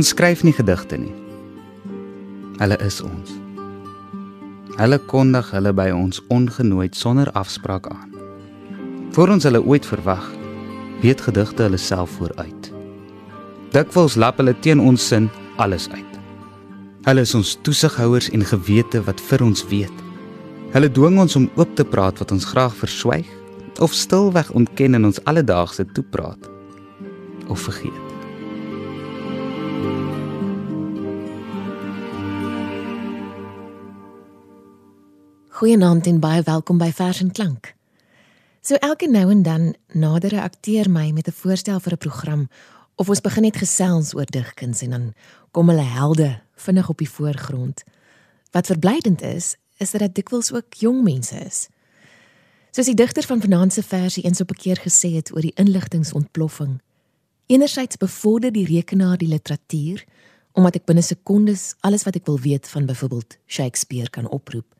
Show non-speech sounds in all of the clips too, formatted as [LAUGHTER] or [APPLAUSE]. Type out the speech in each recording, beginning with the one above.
Ons skryf nie gedigte nie. Hulle is ons. Hulle kondig hulle by ons ongenooi sonder afspraak aan. Voor ons hulle ooit verwag, weet gedigte hulle self vooruit. Dikwels lap hulle teen ons sin alles uit. Hulle is ons toesighouers en gewete wat vir ons weet. Hulle dwing ons om oop te praat wat ons graag verswyg of stilweg ontken in ons alledaagse toepraat of vergeet. Goeienaand en baie welkom by Vers en Klank. So elke nou en dan nader 'n akteur my met 'n voorstel vir 'n program of ons begin net gesels oor digkuns en dan kom hulle helde vinnig op die voorgrond. Wat verblydend is, is dat dit dikwels ook jong mense is. Soos die digter van vanaand se versie eens op 'n keer gesê het oor die inligtingontploffing. Enerzijds bevorder die rekenaar die literatuur omdat ek binne sekondes alles wat ek wil weet van byvoorbeeld Shakespeare kan oproep.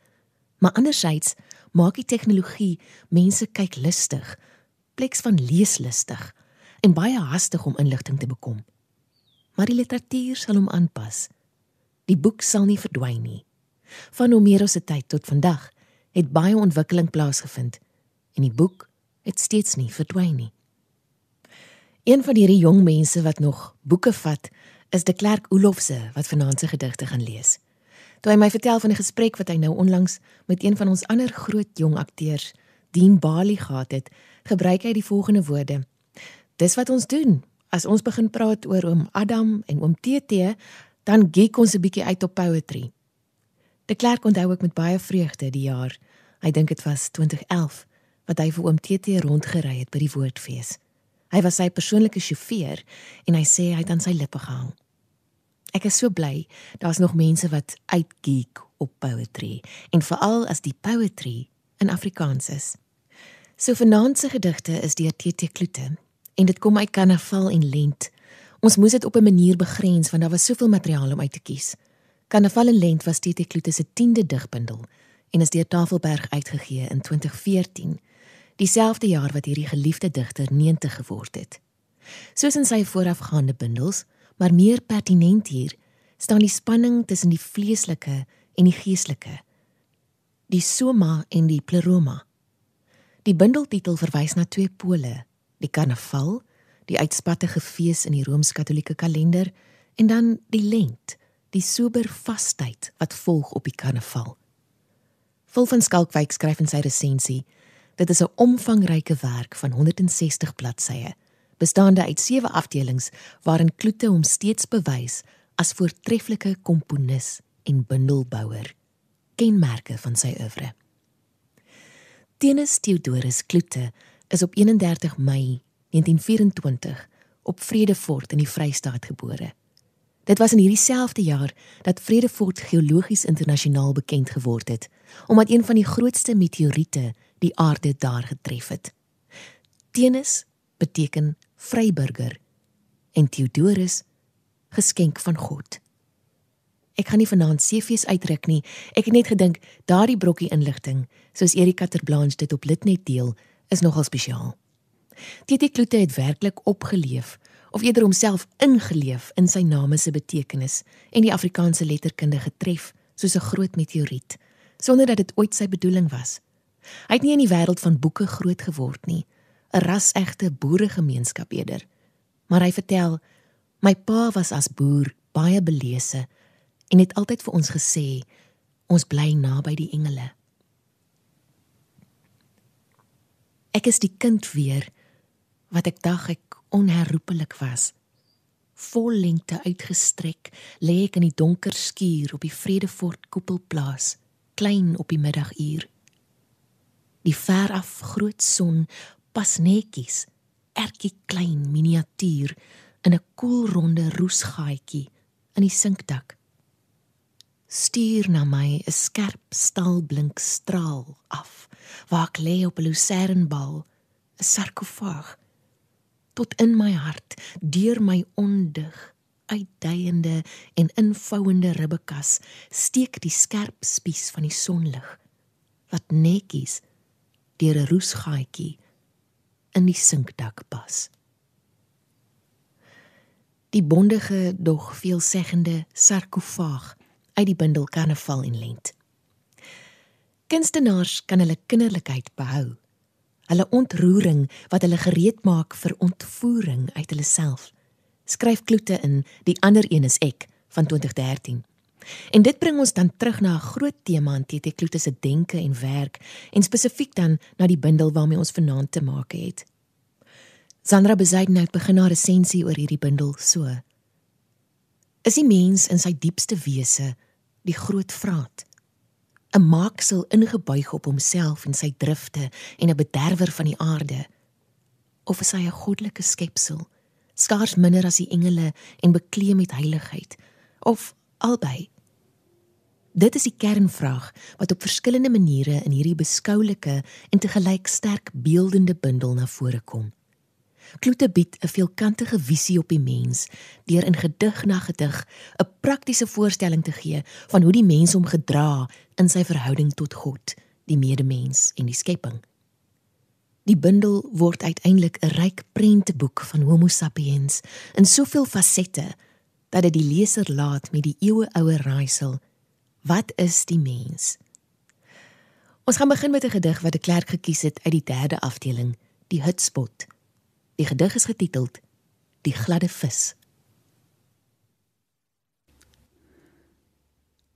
Maar anderzijds maak die tegnologie mense kyk lustig, pleks van leeslustig en baie hastig om inligting te bekom. Maar die literatuur sal hom aanpas. Die boek sal nie verdwyn nie. Van Homerus se tyd tot vandag het baie ontwikkeling plaasgevind en die boek het steeds nie verdwyn nie. Een van hierdie jong mense wat nog boeke vat, is de Klerk Olofse wat vanaand se gedigte gaan lees. Toe hy my vertel van 'n gesprek wat hy nou onlangs met een van ons ander groot jong akteurs, Dean Bali gehad het, gebruik hy die volgende woorde: Dis wat ons doen. As ons begin praat oor oom Adam en oom TT, dan geek ons 'n bietjie uit op poetry. De Klerk onthou ek met baie vreugde die jaar. Hy dink dit was 2011 wat hy vir oom TT rondgery het by die woordfees. Hy was sy persoonlike sjofeur en hy sê hy het aan sy lippe gehang. Ek is so bly daar's nog mense wat uitgeek op poetry en veral as die poetry in Afrikaans is. So vanaand se gedigte is deur TT Kloete en dit kom uit Karnaval en Lent. Ons moes dit op 'n manier begrens want daar was soveel materiaal om uit te kies. Karnaval en Lent was TT Kloete se 10de digbundel en is deur Tafelberg uitgegee in 2014, dieselfde jaar wat hierdie geliefde digter 90 geword het. Soos in sy voorafgaande bundels maar meer pertinent hier staan die spanning tussen die vleeslike en die geestelike. Die soma en die pleroma. Die bundeltitel verwys na twee pole: die karnaval, die uitspattige fees in die rooms-katolieke kalender, en dan die lent, die sober vastheid wat volg op die karnaval. Vol van Skalkwyk skryf in sy resensie: Dit is 'n omvangryke werk van 160 bladsye bestaande uit sewe afdelings waarin Kloete hom steeds bewys as voortreffelike komponis en bundelbouer kenmerke van sy oeuvre. Tenus Theodorus Kloete is op 31 Mei 1924 op Vredefort in die Vrystaat gebore. Dit was in hierdie selfde jaar dat Vredefort geologies internasionaal bekend geword het, omdat een van die grootste meteoriete die aarde daar getref het. Tenus beteken vryburger en Theodorus geskenk van God. Ek gaan nie vanaand CV's uitruk nie. Ek het net gedink daardie brokkie inligting, soos Erika Terblanche dit op Litnet deel, is nogal spesiaal. TT Kloete het werklik opgeleef of eerder homself ingeleef in sy name se betekenis en die Afrikaanse letterkunde getref soos 'n groot meteoriet sonder dat dit ooit sy bedoeling was. Hy het nie in die wêreld van boeke groot geword nie, 'n rasegte boeregemeenskap eerder. Maar hy vertel, my pa was as boer baie belese en het altyd vir ons gesê ons bly naby die engele. Ek is die kind weer wat ek dag ek onherroepelik was. Vol lengte uitgestrek lê ek in die donker skuur op die Vredefort koepelplaas, klein op die middaguur. Die ver af groot son pas netjies, ertjie klein miniatuur in 'n koelronde roesgaatjie in die sinkdak. Stuur na my 'n skerp stalblink straal af, waar ek lê op 'n lucernbal, 'n sarkofaag tot in my hart, deur my ondig uitdeiende en invouende ribbekas steek die skerp spies van die sonlig wat netjies deur 'n roesgaatjie in die sinkdak pas. Die bondige, dog veelzeggende sarkofaag uit die bundel Karnaval en Lent. Kunstenaars kan hulle kinderlikheid behou. Hulle ontroering wat hulle gereed maak vir ontvoering uit hulle self. Skryf Kloete in Die ander een is ek van 2013. En dit bring ons dan terug na 'n groot tema in TT Kloete se denke en werk en spesifiek dan na die bundel waarmee ons vanaand te maak het. Sandra Bezuidenhout begin haar resensie oor hierdie bundel so. Is die mens in sy diepste wese die groot vraat? 'n Maaksel ingebuig op homself en sy drifte en 'n bederwer van die aarde? Of is hy 'n goddelike skepsel, skaars minder as die engele en bekleed met heiligheid? Of albei? Dit is die kernvraag wat op verskillende maniere in hierdie beskoulike en te gelyk sterk beeldende bundel na vore kom. Kloete bied 'n veelkantige visie op die mens deur in gedig na gedig 'n praktiese voorstelling te gee van hoe die mens hom gedra in sy verhouding tot God, die medemens en die skepping. Die bundel word uiteindelik 'n ryk prenteboek van Homo sapiens in soveel fasette dat dit die leser laat met die eeueoue raaisel: Wat is die mens? Ons gaan begin met 'n gedig wat die klerk gekies het uit die derde afdeling, die Hutspot. Die gedig is getiteld Die gladde vis.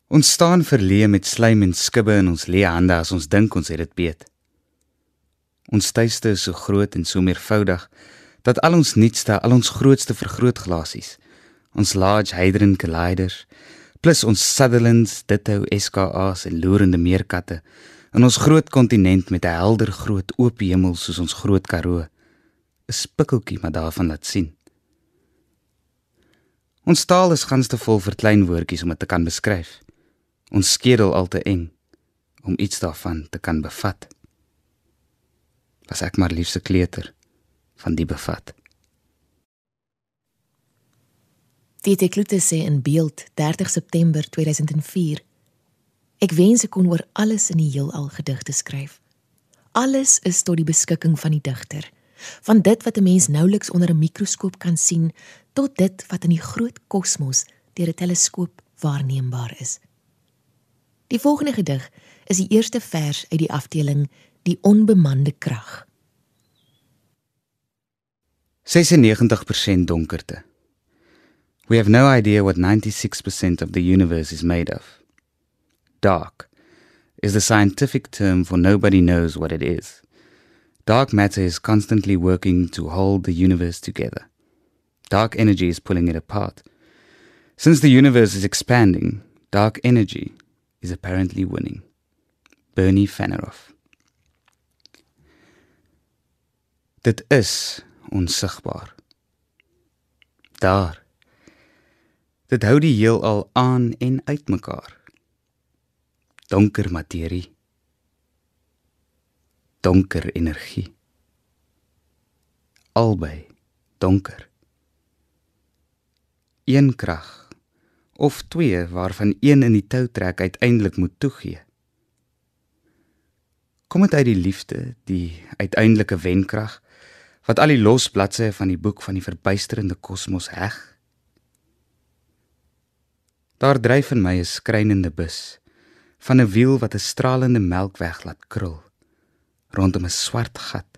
Ons staan verleë met slaim en skibbe in ons leë hande as ons dink ons het dit beet. Ons tuiste is so groot en so meervoudig dat al ons nuutste, al ons grootste vergrootglasies, ons large hadron colliders, plus ons Sutherlands, Ditto, SKA's en loerende meerkatte in ons groot kontinent met 'n helder groot oop hemel soos ons groot Karoo 'n spikkeltjie maar daarvan laat sien. Ons taal is ganste vol vir klein woordjies om dit te kan beskryf. Ons skedel al te eng om iets daarvan te kan bevat. Was ek maar liefse kleuter van die bevat. Die teklute sê in beeld 30 September 2004. Ek wens ek kon oor alles in die heelal gedigte skryf. Alles is tot die beskikking van die digter van dit wat 'n mens nouliks onder 'n mikroskoop kan sien tot dit wat in die groot kosmos deur 'n teleskoop waarneembaar is. Die volgende gedig is die eerste vers uit die afdeling Die onbemande krag. 96% donkerte. We have no idea what 96% of the universe is made of. Dark is the scientific term for nobody knows what it is. Dark matter is constantly working to hold the universe together. Dark energy is pulling it apart. Since the universe is expanding, dark energy is apparently winning. Bernie Fanaroff. Dit is onsigbaar. Daar. Dit hou die heelal aan en uitmekaar. Donker materie donker energie. Albei donker. Een krag of twee waarvan een in die tou trek uiteindelik moet toegee. Kom dit uit die liefde, die uiteindelike wenkrag wat al die los bladsye van die boek van die verbuisterende kosmos heg. Daar dryf in my 'n skrynende bus van 'n wiel wat 'n stralende melkweg laat krul rondom 'n swart gat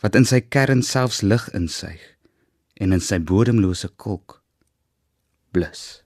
wat in sy kern selfs lig insuig en in sy bodemlose kolk blus.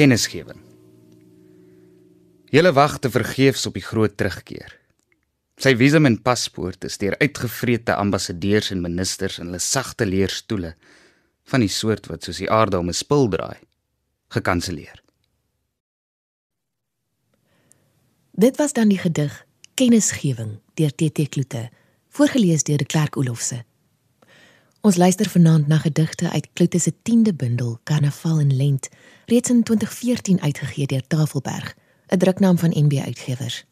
Kennisgewing. Julle wag te vergeefs op die groot terugkeer. Sy visum en paspoort is deur uitgevrete ambassadeurs en ministers in hulle sagte leerstoele van die soort wat soos die aarde om 'n spil draai, gekanselleer. Dit was dan die gedig Kennisgewing deur TT Kloete, voorgeles deur De Klerk Olofse. Ons luister vanaand na gedigte uit Kloete se 10de bundel Karnaval en Lent, reeds in 2014 uitgegee deur Tafelberg, 'n druknaam van NB Uitgewers.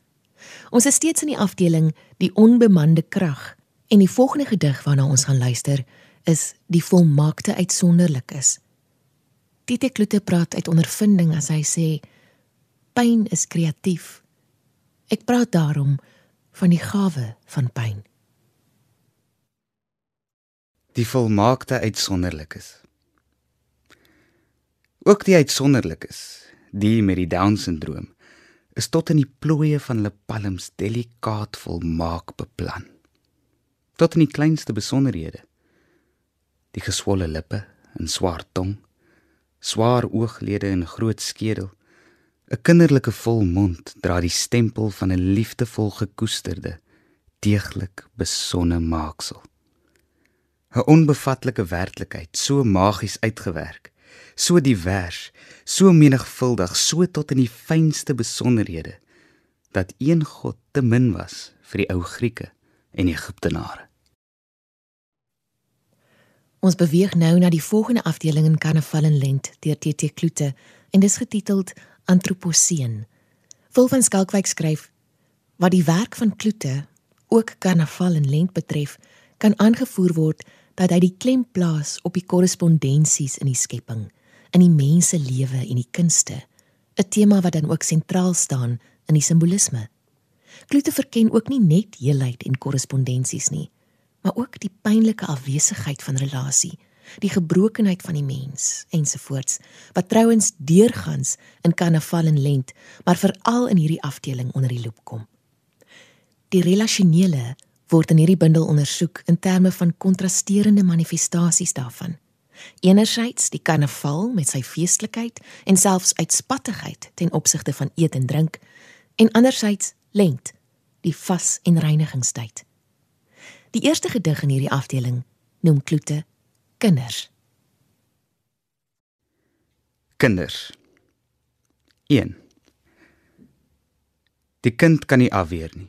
Ons is steeds in die afdeling Die onbemande krag en die volgende gedig waarna ons gaan luister is Die volmaakte uitsonderlik is. TT Kloete praat uit ondervinding as hy sê pyn is kreatief. Ek praat daarom van die gawe van pyn die volmaakte uitsonderlikes. Ook die uitsonderlikes, die met die Down-sindroom, is tot in die plooie van hulle palms delikaat volmaak beplan. Tot in die kleinste besonderhede. Die geswolle lippe en swart tong, swaar ooglede en groot skedel, 'n kinderlike vol mond dra die stempel van 'n liefdevol gekoesterde, deeglik besonne maaksel. 'n onbevatlike werklikheid, so magies uitgewerk, so divers, so menigvuldig, so tot in die fynste besonderhede dat een God te min was vir die ou Grieke en Egiptenare. Ons beweeg nou na die volgende afdeling in Karnaval en Lent deur TT Kloete en dis getiteld Antroposeen. Vol van Skalkwyk skryf wat die werk van Kloete ook Karnaval en Lent betref, kan aangevoer word dat hy die klem plaas op die korrespondensies in die skepping, in die mense lewe en die kunste, 'n tema wat dan ook sentraal staan in die simbolisme. Kloete verken ook nie net heelheid en korrespondensies nie, maar ook die pynlike afwesigheid van relasie, die gebrokenheid van die mens ensovoorts, wat trouens deurgangs in karnaval en lent, maar veral in hierdie afdeling onder die loop kom. Die relasionele word in hierdie bundel ondersoek in terme van kontrasterende manifestasies daarvan. Enerzijds die karnaval met sy feestelikheid en selfs uitspattigheid ten opsigte van eet en drink en anderzijds lent, die vas en reinigingstyd. Die eerste gedig in hierdie afdeling noem Kloete Kinders. Kinders. 1. Die kind kan nie afweer nie.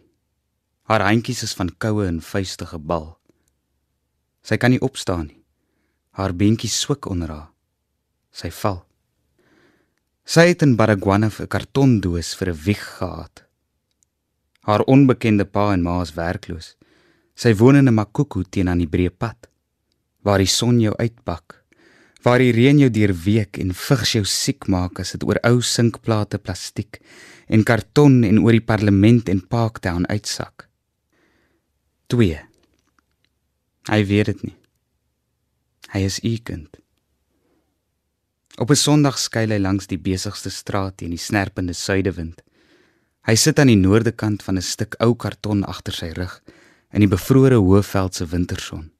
Haar handjies is van koue en vuistige bal. Sy kan nie opstaan nie. Haar beentjies swik onder haar. Sy val. Sy het in Baragwanath 'n kartondoos vir 'n wieg gehad. Haar onbekende pa en ma is werkloos. Sy woon in 'n makoko teen aan die breë pad waar die son jou uitpak, waar die reën jou deurweek en vigs jou siek maak as dit oor ou sinkplate plastiek en karton en oor die parlement en Parktown uitsak. 2. Hy weet dit nie. Hy is u kind. Op 'n Sondag skuil hy langs die besigste straat in die snerpende suidewind. Hy sit aan die noorde kant van 'n stuk ou karton agter sy rug in die bevrore Hoëveld se winterson.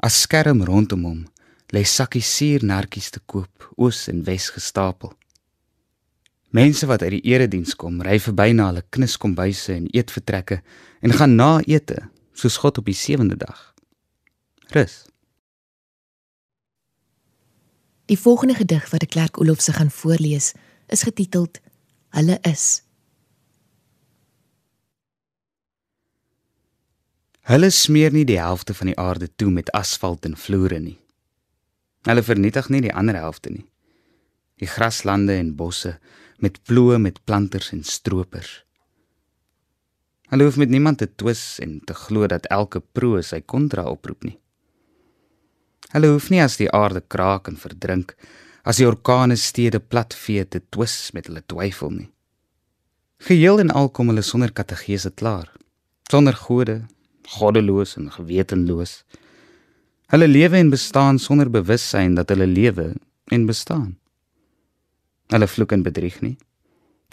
As skerm rondom hom lê sakkies suurnartjies te koop, oos en wes gestapel. Mense wat uit die erediens kom, ry verby na hulle kniskombuise en eetvertrekke en gaan na ete soos God op die sewende dag. Rus. Die volgende gedig wat die Klerk Olof se gaan voorlees, is getiteld Hulle is. Hulle smeer nie die helfte van die aarde toe met asfalt en vloere nie. Hulle vernietig nie die ander helfte nie. Die graslande en bosse met ploë met planters en stroopers. Hulle hoef met niemand te twis en te glo dat elke pro sy kontra oproep nie. Hulle hoef nie as die aarde kraak en verdrink, as die orkane stede platvee te twis met hulle twyfel nie. Geheel en al kom hulle sonder kategese klaar, sonder gode, goddeloos en gewetenloos. Hulle lewe en bestaan sonder bewussyn dat hulle lewe en bestaan. Hulle vloek en bedrieg nie.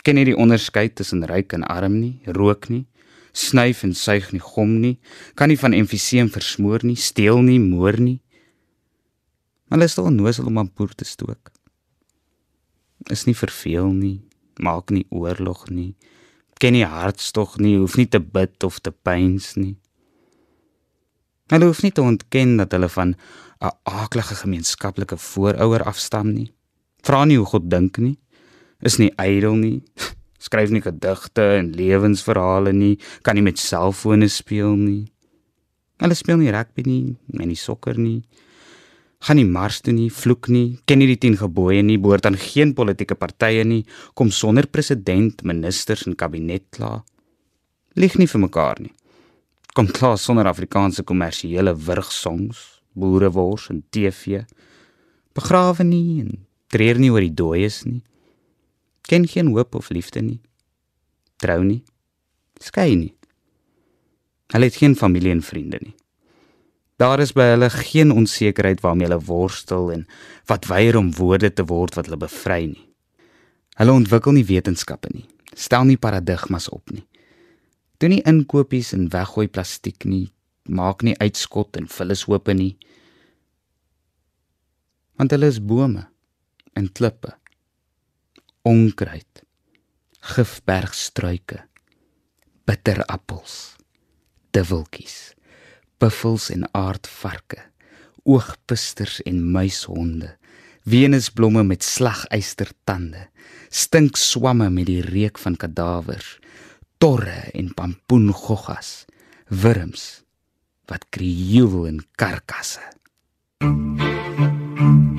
Ken nie die onderskeid tussen ryk en arm nie, rook nie, snyf en suig nie gom nie, kan nie van emfiseem versmoor nie, steel nie, moor nie. Hulle is te onnoosel om aan boer te stook. Is nie verveel nie, maak nie oorlog nie. Ken nie hartstog nie, hoef nie te bid of te pyns nie. Hulle hoef nie te ontken dat hulle van 'n aaklige gemeenskaplike voorouder afstam nie. Vra nie hoe God dink nie. Is nie ydel nie. [LAUGHS] Skryf nie gedigte en lewensverhale nie. Kan nie met selfone speel nie. Hulle speel nie rugby nie, en nie sokker nie gaan nie mars toe nie, vloek nie, ken nie die 10 gebooie nie, behoort aan geen politieke partye nie, kom sonder president, ministers en kabinet klaar. Lieg nie vir mekaar nie. Kom klaar sonder Afrikaanse kommersiële wurgsongs, boerewors en TV. Begrawe nie en treur nie oor die dooies nie. Ken geen hoop of liefde nie. Trou nie. Skei nie. Hulle het geen familie en vriende nie. Daar is by hulle geen onsekerheid waarmee hulle worstel en wat weier om woorde te word wat hulle bevry nie. Hulle ontwikkel nie wetenskappe nie. Stel nie paradigmas op nie. Doen nie inkopies en weggooi plastiek nie. Maak nie uitskot en vullishope nie. Want hulle is bome en klippe. Onkruid. Gifbergstruike. Bitterappels. Duweltjies buffels en aardvarke, oogpisters en muishonde, venusblomme met slagystertande, stinkswamme met die reuk van kadawers, torre en pampoengoggas, wurms wat krioel in karkasse. thank you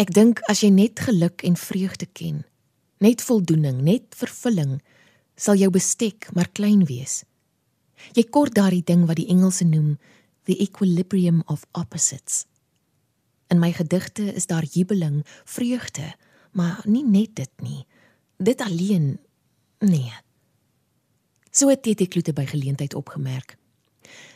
Ek dink as jy net geluk en vreugde ken, net voldoening, net vervulling, sal jou bestek maar klein wees. Jy kort daardie ding wat die Engelse noem the equilibrium of opposites. In my gedigte is daar jubeling, vreugde, maar nie net dit nie. Dit alleen nee. So het dit ek klote by geleentheid opgemerk.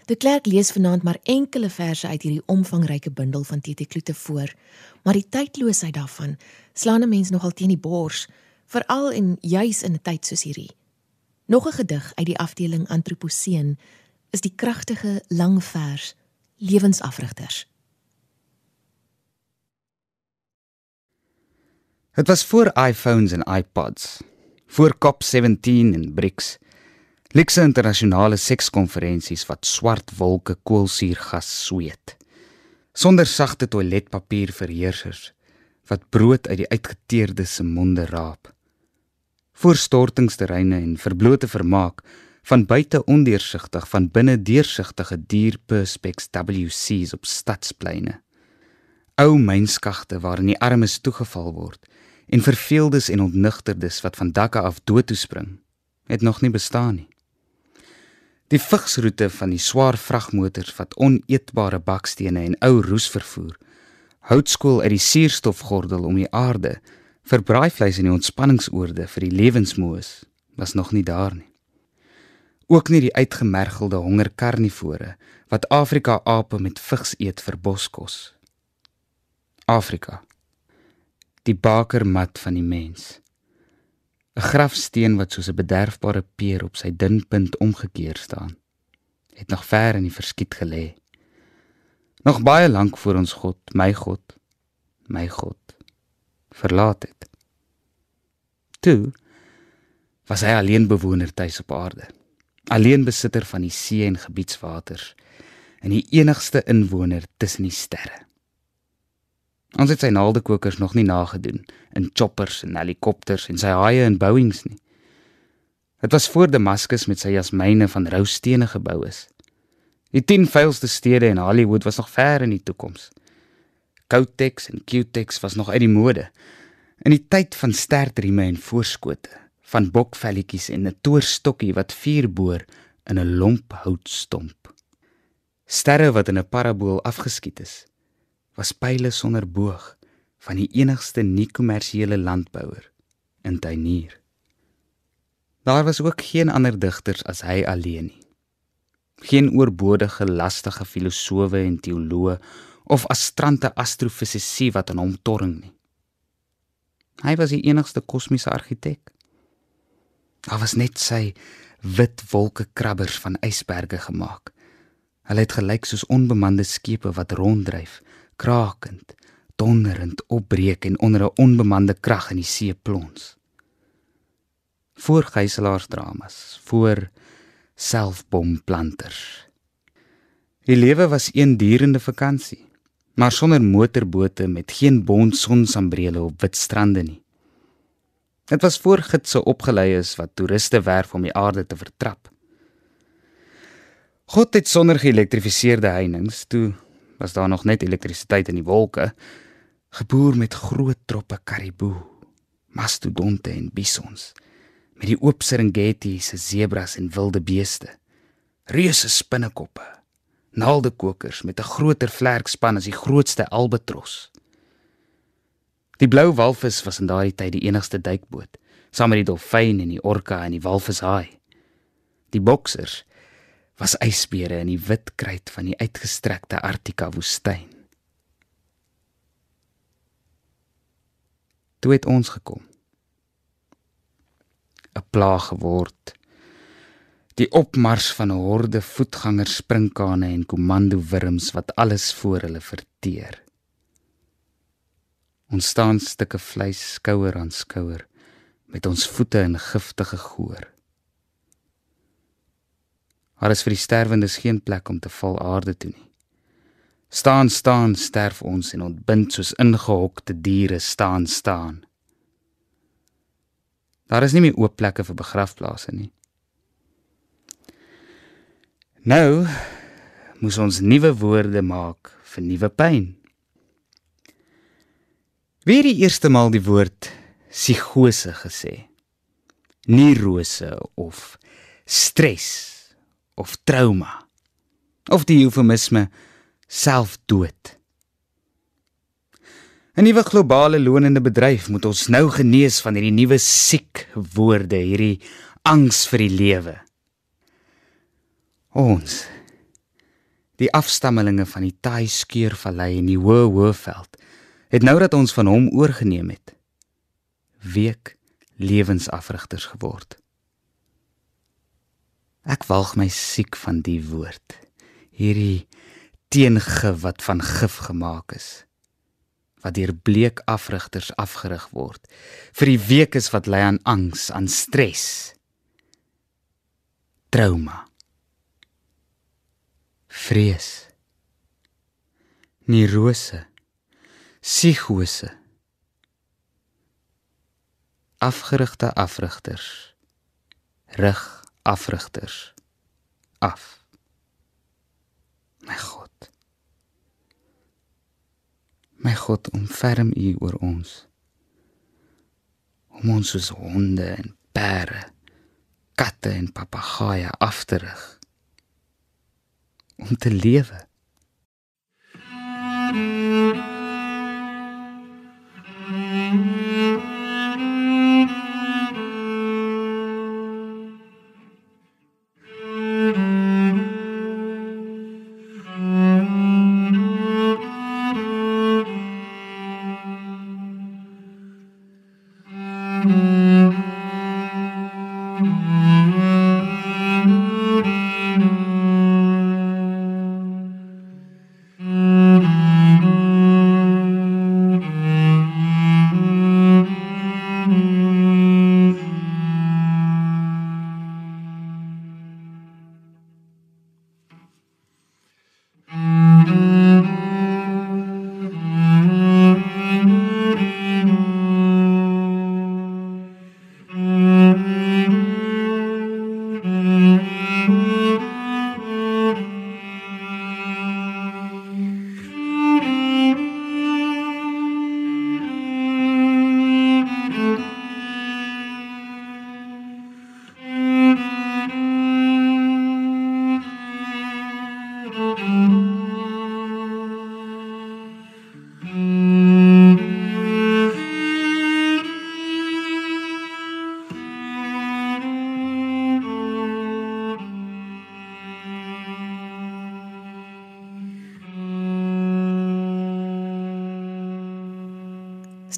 De Klerk lees vanaand maar enkele verse uit hierdie omvangryke bundel van TT Kloete voor, maar die tydloosheid daarvan slaan 'n mens nogal teen die bors, veral en juis in 'n tyd soos hierdie. Nog 'n gedig uit die afdeling Antroposeen is die kragtige lang vers lewensafrigters. Dit was voor iPhones en iPods, voor COP17 en BRICS. Likse internasionale sekskonferensies wat swart wolke koolsuurgas sweet. Sonder sagte toiletpapier vir heersers wat brood uit die uitgeteerde se monde raap. Voor stortingsterreine en verblote vermaak van buite ondeursigtig van binne deursigtige dierperspex WC's op stadspleine. Ou mynskagte waarin die armes toegeval word en verveeldes en ontnigterdes wat van dakke af dood toe spring, het nog nie bestaan nie. Die vigsroete van die swaar vragmotors wat oneetbare bakstene en ou roes vervoer, houtskool uit die suurstofgordel om die aarde, verbraaivleis in die ontspanningsoorde vir die lewensmoes was nog nie daar nie. Ook nie die uitgemergelde hongerkarnivore wat Afrika ape met vigs eet vir boskos. Afrika die bakermat van die mens. 'n Grafsteen wat soos 'n bederfbare peer op sy dun punt omgekeer staan, het nog ver in die verskiet gelê. Nog baie lank voor ons God, my God, my God verlaat het. Toe was hy alleen bewoner tuis op aarde, alleen besitter van die see en gebiedswaters en die enigste inwoner tussen die sterre. Ons het sy naaldekokers nog nie nagedoen in choppers en helikopters en sy haie in Boeings nie. Dit was voor Damascus met sy jasmyne van rou stene gebou is. Die 10 vuilste stede in Hollywood was nog ver in die toekoms. Kotex en Cutex was nog uit die mode. In die tyd van stertrieme en voorskote, van bokvelletjies en 'n toorstokkie wat vuur boor in 'n lomp houtstomp. Sterre wat in 'n parabool afgeskiet is was pile sonder boog van die enigste nie-kommersiële landbouer in Tuinier. Daar was ook geen ander digters as hy alleen nie. Geen oorbodige lastige filosowe en teoloë of astrante astrofisici wat aan hom torring nie. Hy was die enigste kosmiese argitek. Daar was net sy wit wolke krabbers van ysberge gemaak. Hulle het gelyk soos onbemande skepe wat ronddryf krakend, donderend opbreek en onder 'n onbemande krag in die see plons. Voor gijselaarsdramas, voor selfbomplanters. Die lewe was een durende vakansie, maar sonder motorbote met geen bond sonsambrele op wit strande nie. Dit was voor gidse opgelei is wat toeriste werf om die aarde te vertrap. God het sonder geelektrifiseerde heininge toe was daar nog net elektrisiteit in die wolke, geboer met groot troppe kariboe, mastodonte en bisons, met die oop Serengeti se sebras en wilde beeste, reuse spinnekoppe, naaldekokers met 'n groter vlerkspan as die grootste albatros. Die blou walvis was in daardie tyd die enigste duikboot, saam met die dolfyn en die orka en die walvishaai. Die boksers was ysbere in die wit kruit van die uitgestrekte Artika woestyn. Toe het ons gekom. 'n Plaag geword. Die opmars van horde voetgangers, sprinkane en komando wurms wat alles voor hulle verteer. Ons staan stukke vleis skouer aan skouer met ons voete in giftige goor. Daar is vir die sterwendes geen plek om te val aarde toe nie. Staan staan sterf ons en ontbind soos ingehokte diere staan staan. Daar is nie meer oop plekke vir begrafplase nie. Nou moet ons nuwe woorde maak vir nuwe pyn. Wie het die eerste maal die woord psigose gesê? Nie rose of stres of trauma of die eufemisme selfdood. 'n Nuwe globale lonende bedryf moet ons nou genees van hierdie nuwe siek woorde, hierdie angs vir die lewe. Ons die afstammelinge van die Taai skeurvallei en die Hoë Hoëveld het nou dat ons van hom oorgeneem het, week lewensafrigters geword. Ek walg my siek van die woord. Hierdie teengif wat van gif gemaak is wat deur bleek afrigters afgerig word vir die weekes wat lei aan angs, aan stres. Trauma. Vrees. Neurose. Psigose. Afgerigte afrigters. Rig afrigters. Af. My God. My God, omferm U oor ons. Om ons soos honde en perde, katte en papegaaie af te rig. Om te lewe.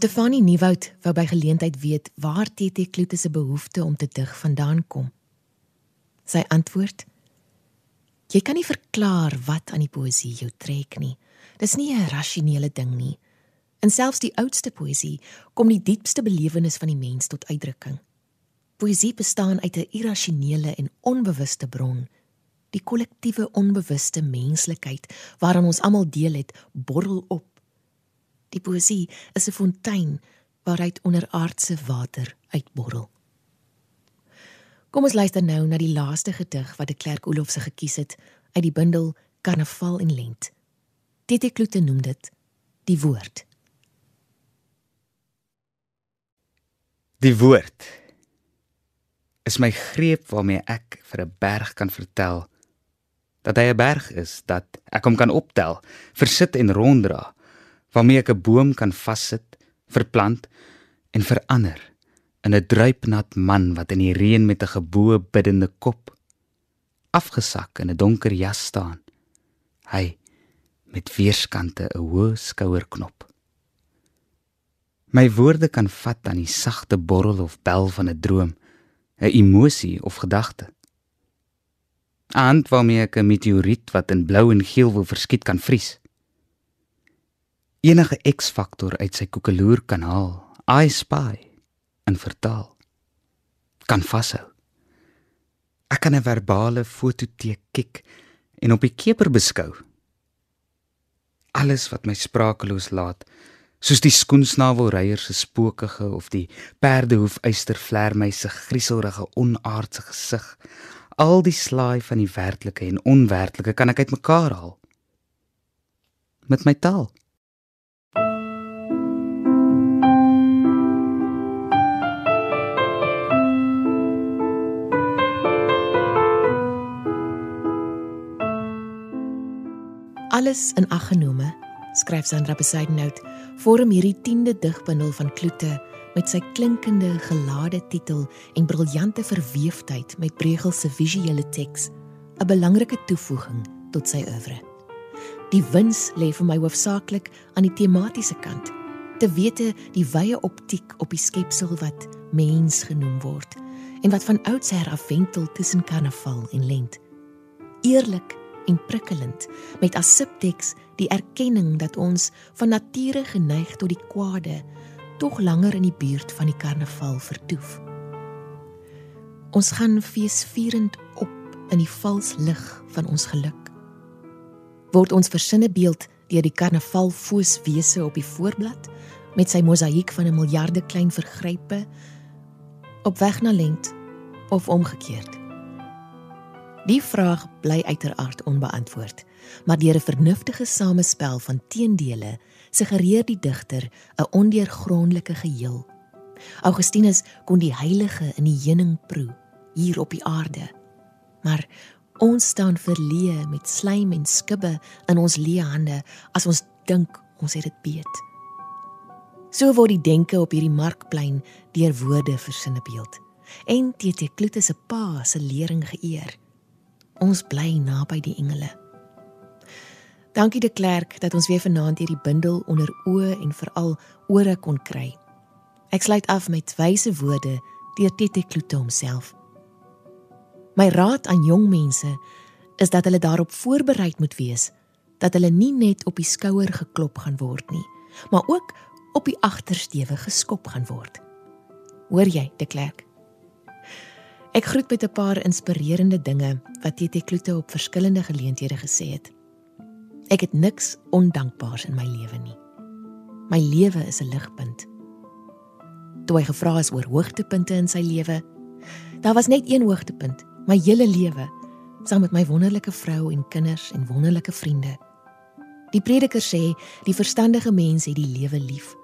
Stefanie Nieuwoud wou by geleentheid weet waar TT Kloete se behoefte om te dig vandaan kom. Sy antwoord: Jy kan nie verklaar wat aan die poësie jou trek nie. Dis nie 'n rasionele ding nie. En selfs die oudste poësie kom die diepste belewenis van die mens tot uitdrukking. Poësie bestaan uit 'n irrasionele en onbewuste bron. Die kollektiewe onbewuste menslikheid waaraan ons almal deel het, borrel op Die poesie is 'n fontein waaruit onderaardse water uitborrel. Kom ons luister nou na die laaste gedig wat die Klerk Olof se gekies het uit die bundel Karnaval en Lent. Dit Klute noem dit die woord. Die woord is my greep waarmee ek vir 'n berg kan vertel dat hy 'n berg is dat ek hom kan optel, versit en ronddra waarmee ek 'n boom kan vassit, verplant en verander in 'n druipnat man wat in die reën met 'n geboë biddende kop afgesak in 'n donker jas staan. Hy met weerskante 'n hoë skouerknop. My woorde kan vat aan die sagte borrel of bel van 'n droom, 'n emosie of gedagte. Aand waarmee ek 'n meteoriet wat in blou en geel wil verskiet kan vries enige X-faktor uit sy koekeloer kan haal. I spy en vertaal kan vashou. Ek kan 'n verbale fototeek kyk en op die keper beskou. Alles wat my sprakeloos laat, soos die skoensnavelryer se spookige of die perdehoof uistervlermuis se grieselrige onaardse gesig, al die slaai van die werklike en onwerklike kan ek uitmekaar haal met my taal. Alles in ag genome, skryf Sandra Besaidnout, vorm hierdie 10de digbundel van Kloete met sy klinkende gelade titel en briljante verweefdheid met Bregel se visuele teks 'n belangrike toevoeging tot sy oeuvre. Die wins lê vir my hoofsaaklik aan die tematiese kant, te wete die wye optiek op die skepsel wat mens genoem word en wat van oudsher af wentel tussen karnaval en lent. Eerlik en prikkelend met as subteks die erkenning dat ons van nature geneig tot die kwade tog langer in die buurt van die karnaval vertoef. Ons gaan feesvierend op in die vals lig van ons geluk. Word ons versinne beeld deur die karnaval fooswese op die voorblad met sy mosaïek van 'n miljarde klein vergrype op weg na lent of omgekeerd. Die vraag bly uiteraard onbeantwoord, maar deur 'n vernuftige samespel van teendele suggereer die digter 'n ondeurgrondelike geheel. Augustinus kon die heilige in die heuning proe hier op die aarde. Maar ons staan verleë met slaim en skibbe in ons leë hande as ons dink ons het dit beet. So word die denke op hierdie markplein deur woorde versinne beeld en TT Kloete se pa se lering geëer. Ons bly naby die engele. Dankie de Klerk dat ons weer vanaand hierdie bundel onder oë en veral ore kon kry. Ek sluit af met wyse woorde deur TT Kloete homself. My raad aan jong mense is dat hulle daarop voorberei moet wees dat hulle nie net op die skouer geklop gaan word nie, maar ook op die agtersteewe geskop gaan word. Hoor jy, de Klerk? Ek groet met 'n paar inspirerende dinge wat TT Kloete op verskillende geleenthede gesê het. Ek het niks ondankbaars in my lewe nie. My lewe is 'n ligpunt. Toe hy gevra is oor hoogtepunte in sy lewe, daar was net een hoogtepunt, my hele lewe, saam met my wonderlike vrou en kinders en wonderlike vriende. Die prediker sê, die verstandige mens het die lewe lief.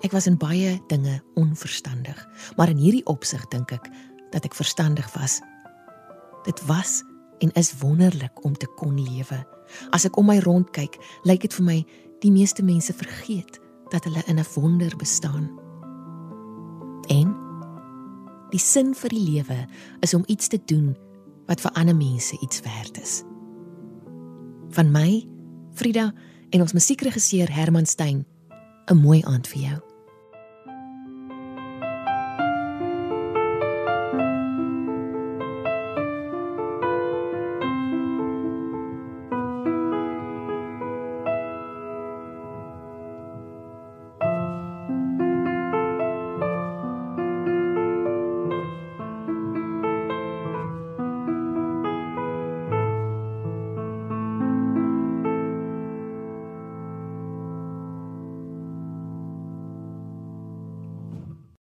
Ek was in baie dinge onverstandig, maar in hierdie opsig dink ek dat ek verstandig was. Dit was en is wonderlik om te kon lewe. As ek om my rond kyk, lyk dit vir my die meeste mense vergeet dat hulle in 'n wonder bestaan. En die sin vir die lewe is om iets te doen wat vir ander mense iets werd is. Van my, Frida en ons musiekregisseur Herman Stein, 'n mooi aand vir jou.